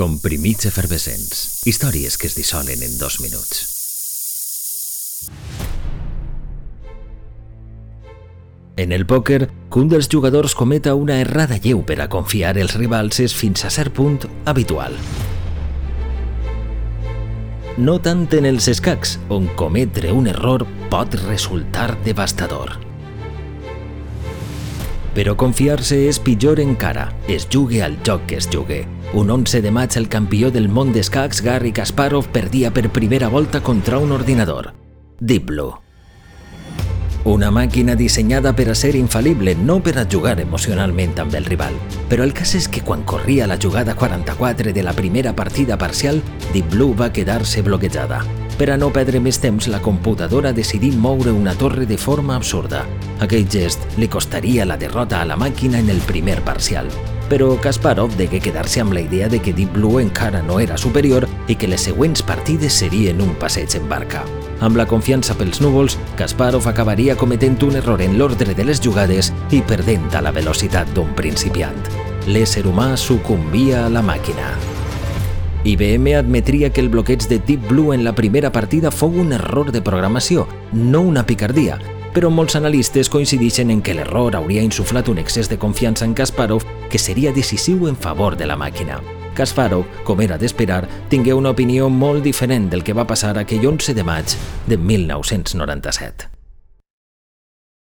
Comprimits efervescents. Històries que es dissolen en dos minuts. En el pòquer, que un dels jugadors cometa una errada lleu per a confiar els rivals és fins a cert punt habitual. No tant en els escacs, on cometre un error pot resultar devastador. Però confiar-se és pitjor encara, es jugue al joc es jugue. Un 11 de maig el campió del món d'escacs, Garry Kasparov, perdia per primera volta contra un ordinador. Deep Blue. Una màquina dissenyada per ser infal·lible, no per a jugar emocionalment amb el rival. Però el cas és que quan corria la jugada 44 de la primera partida parcial, Deep Blue va quedar-se bloquejada. Per a no perdre més temps, la computadora decidí moure una torre de forma absurda. Aquell gest li costaria la derrota a la màquina en el primer parcial. Però Kasparov degué quedar-se amb la idea de que Deep Blue encara no era superior i que les següents partides serien un passeig en barca. Amb la confiança pels núvols, Kasparov acabaria cometent un error en l'ordre de les jugades i perdent a la velocitat d'un principiant. L'ésser humà sucumbia a la màquina. IBM admetria que el bloqueig de Deep Blue en la primera partida fou un error de programació, no una picardia, però molts analistes coincideixen en que l'error hauria insuflat un excés de confiança en Kasparov que seria decisiu en favor de la màquina. Kasparov, com era d'esperar, tingué una opinió molt diferent del que va passar aquell 11 de maig de 1997.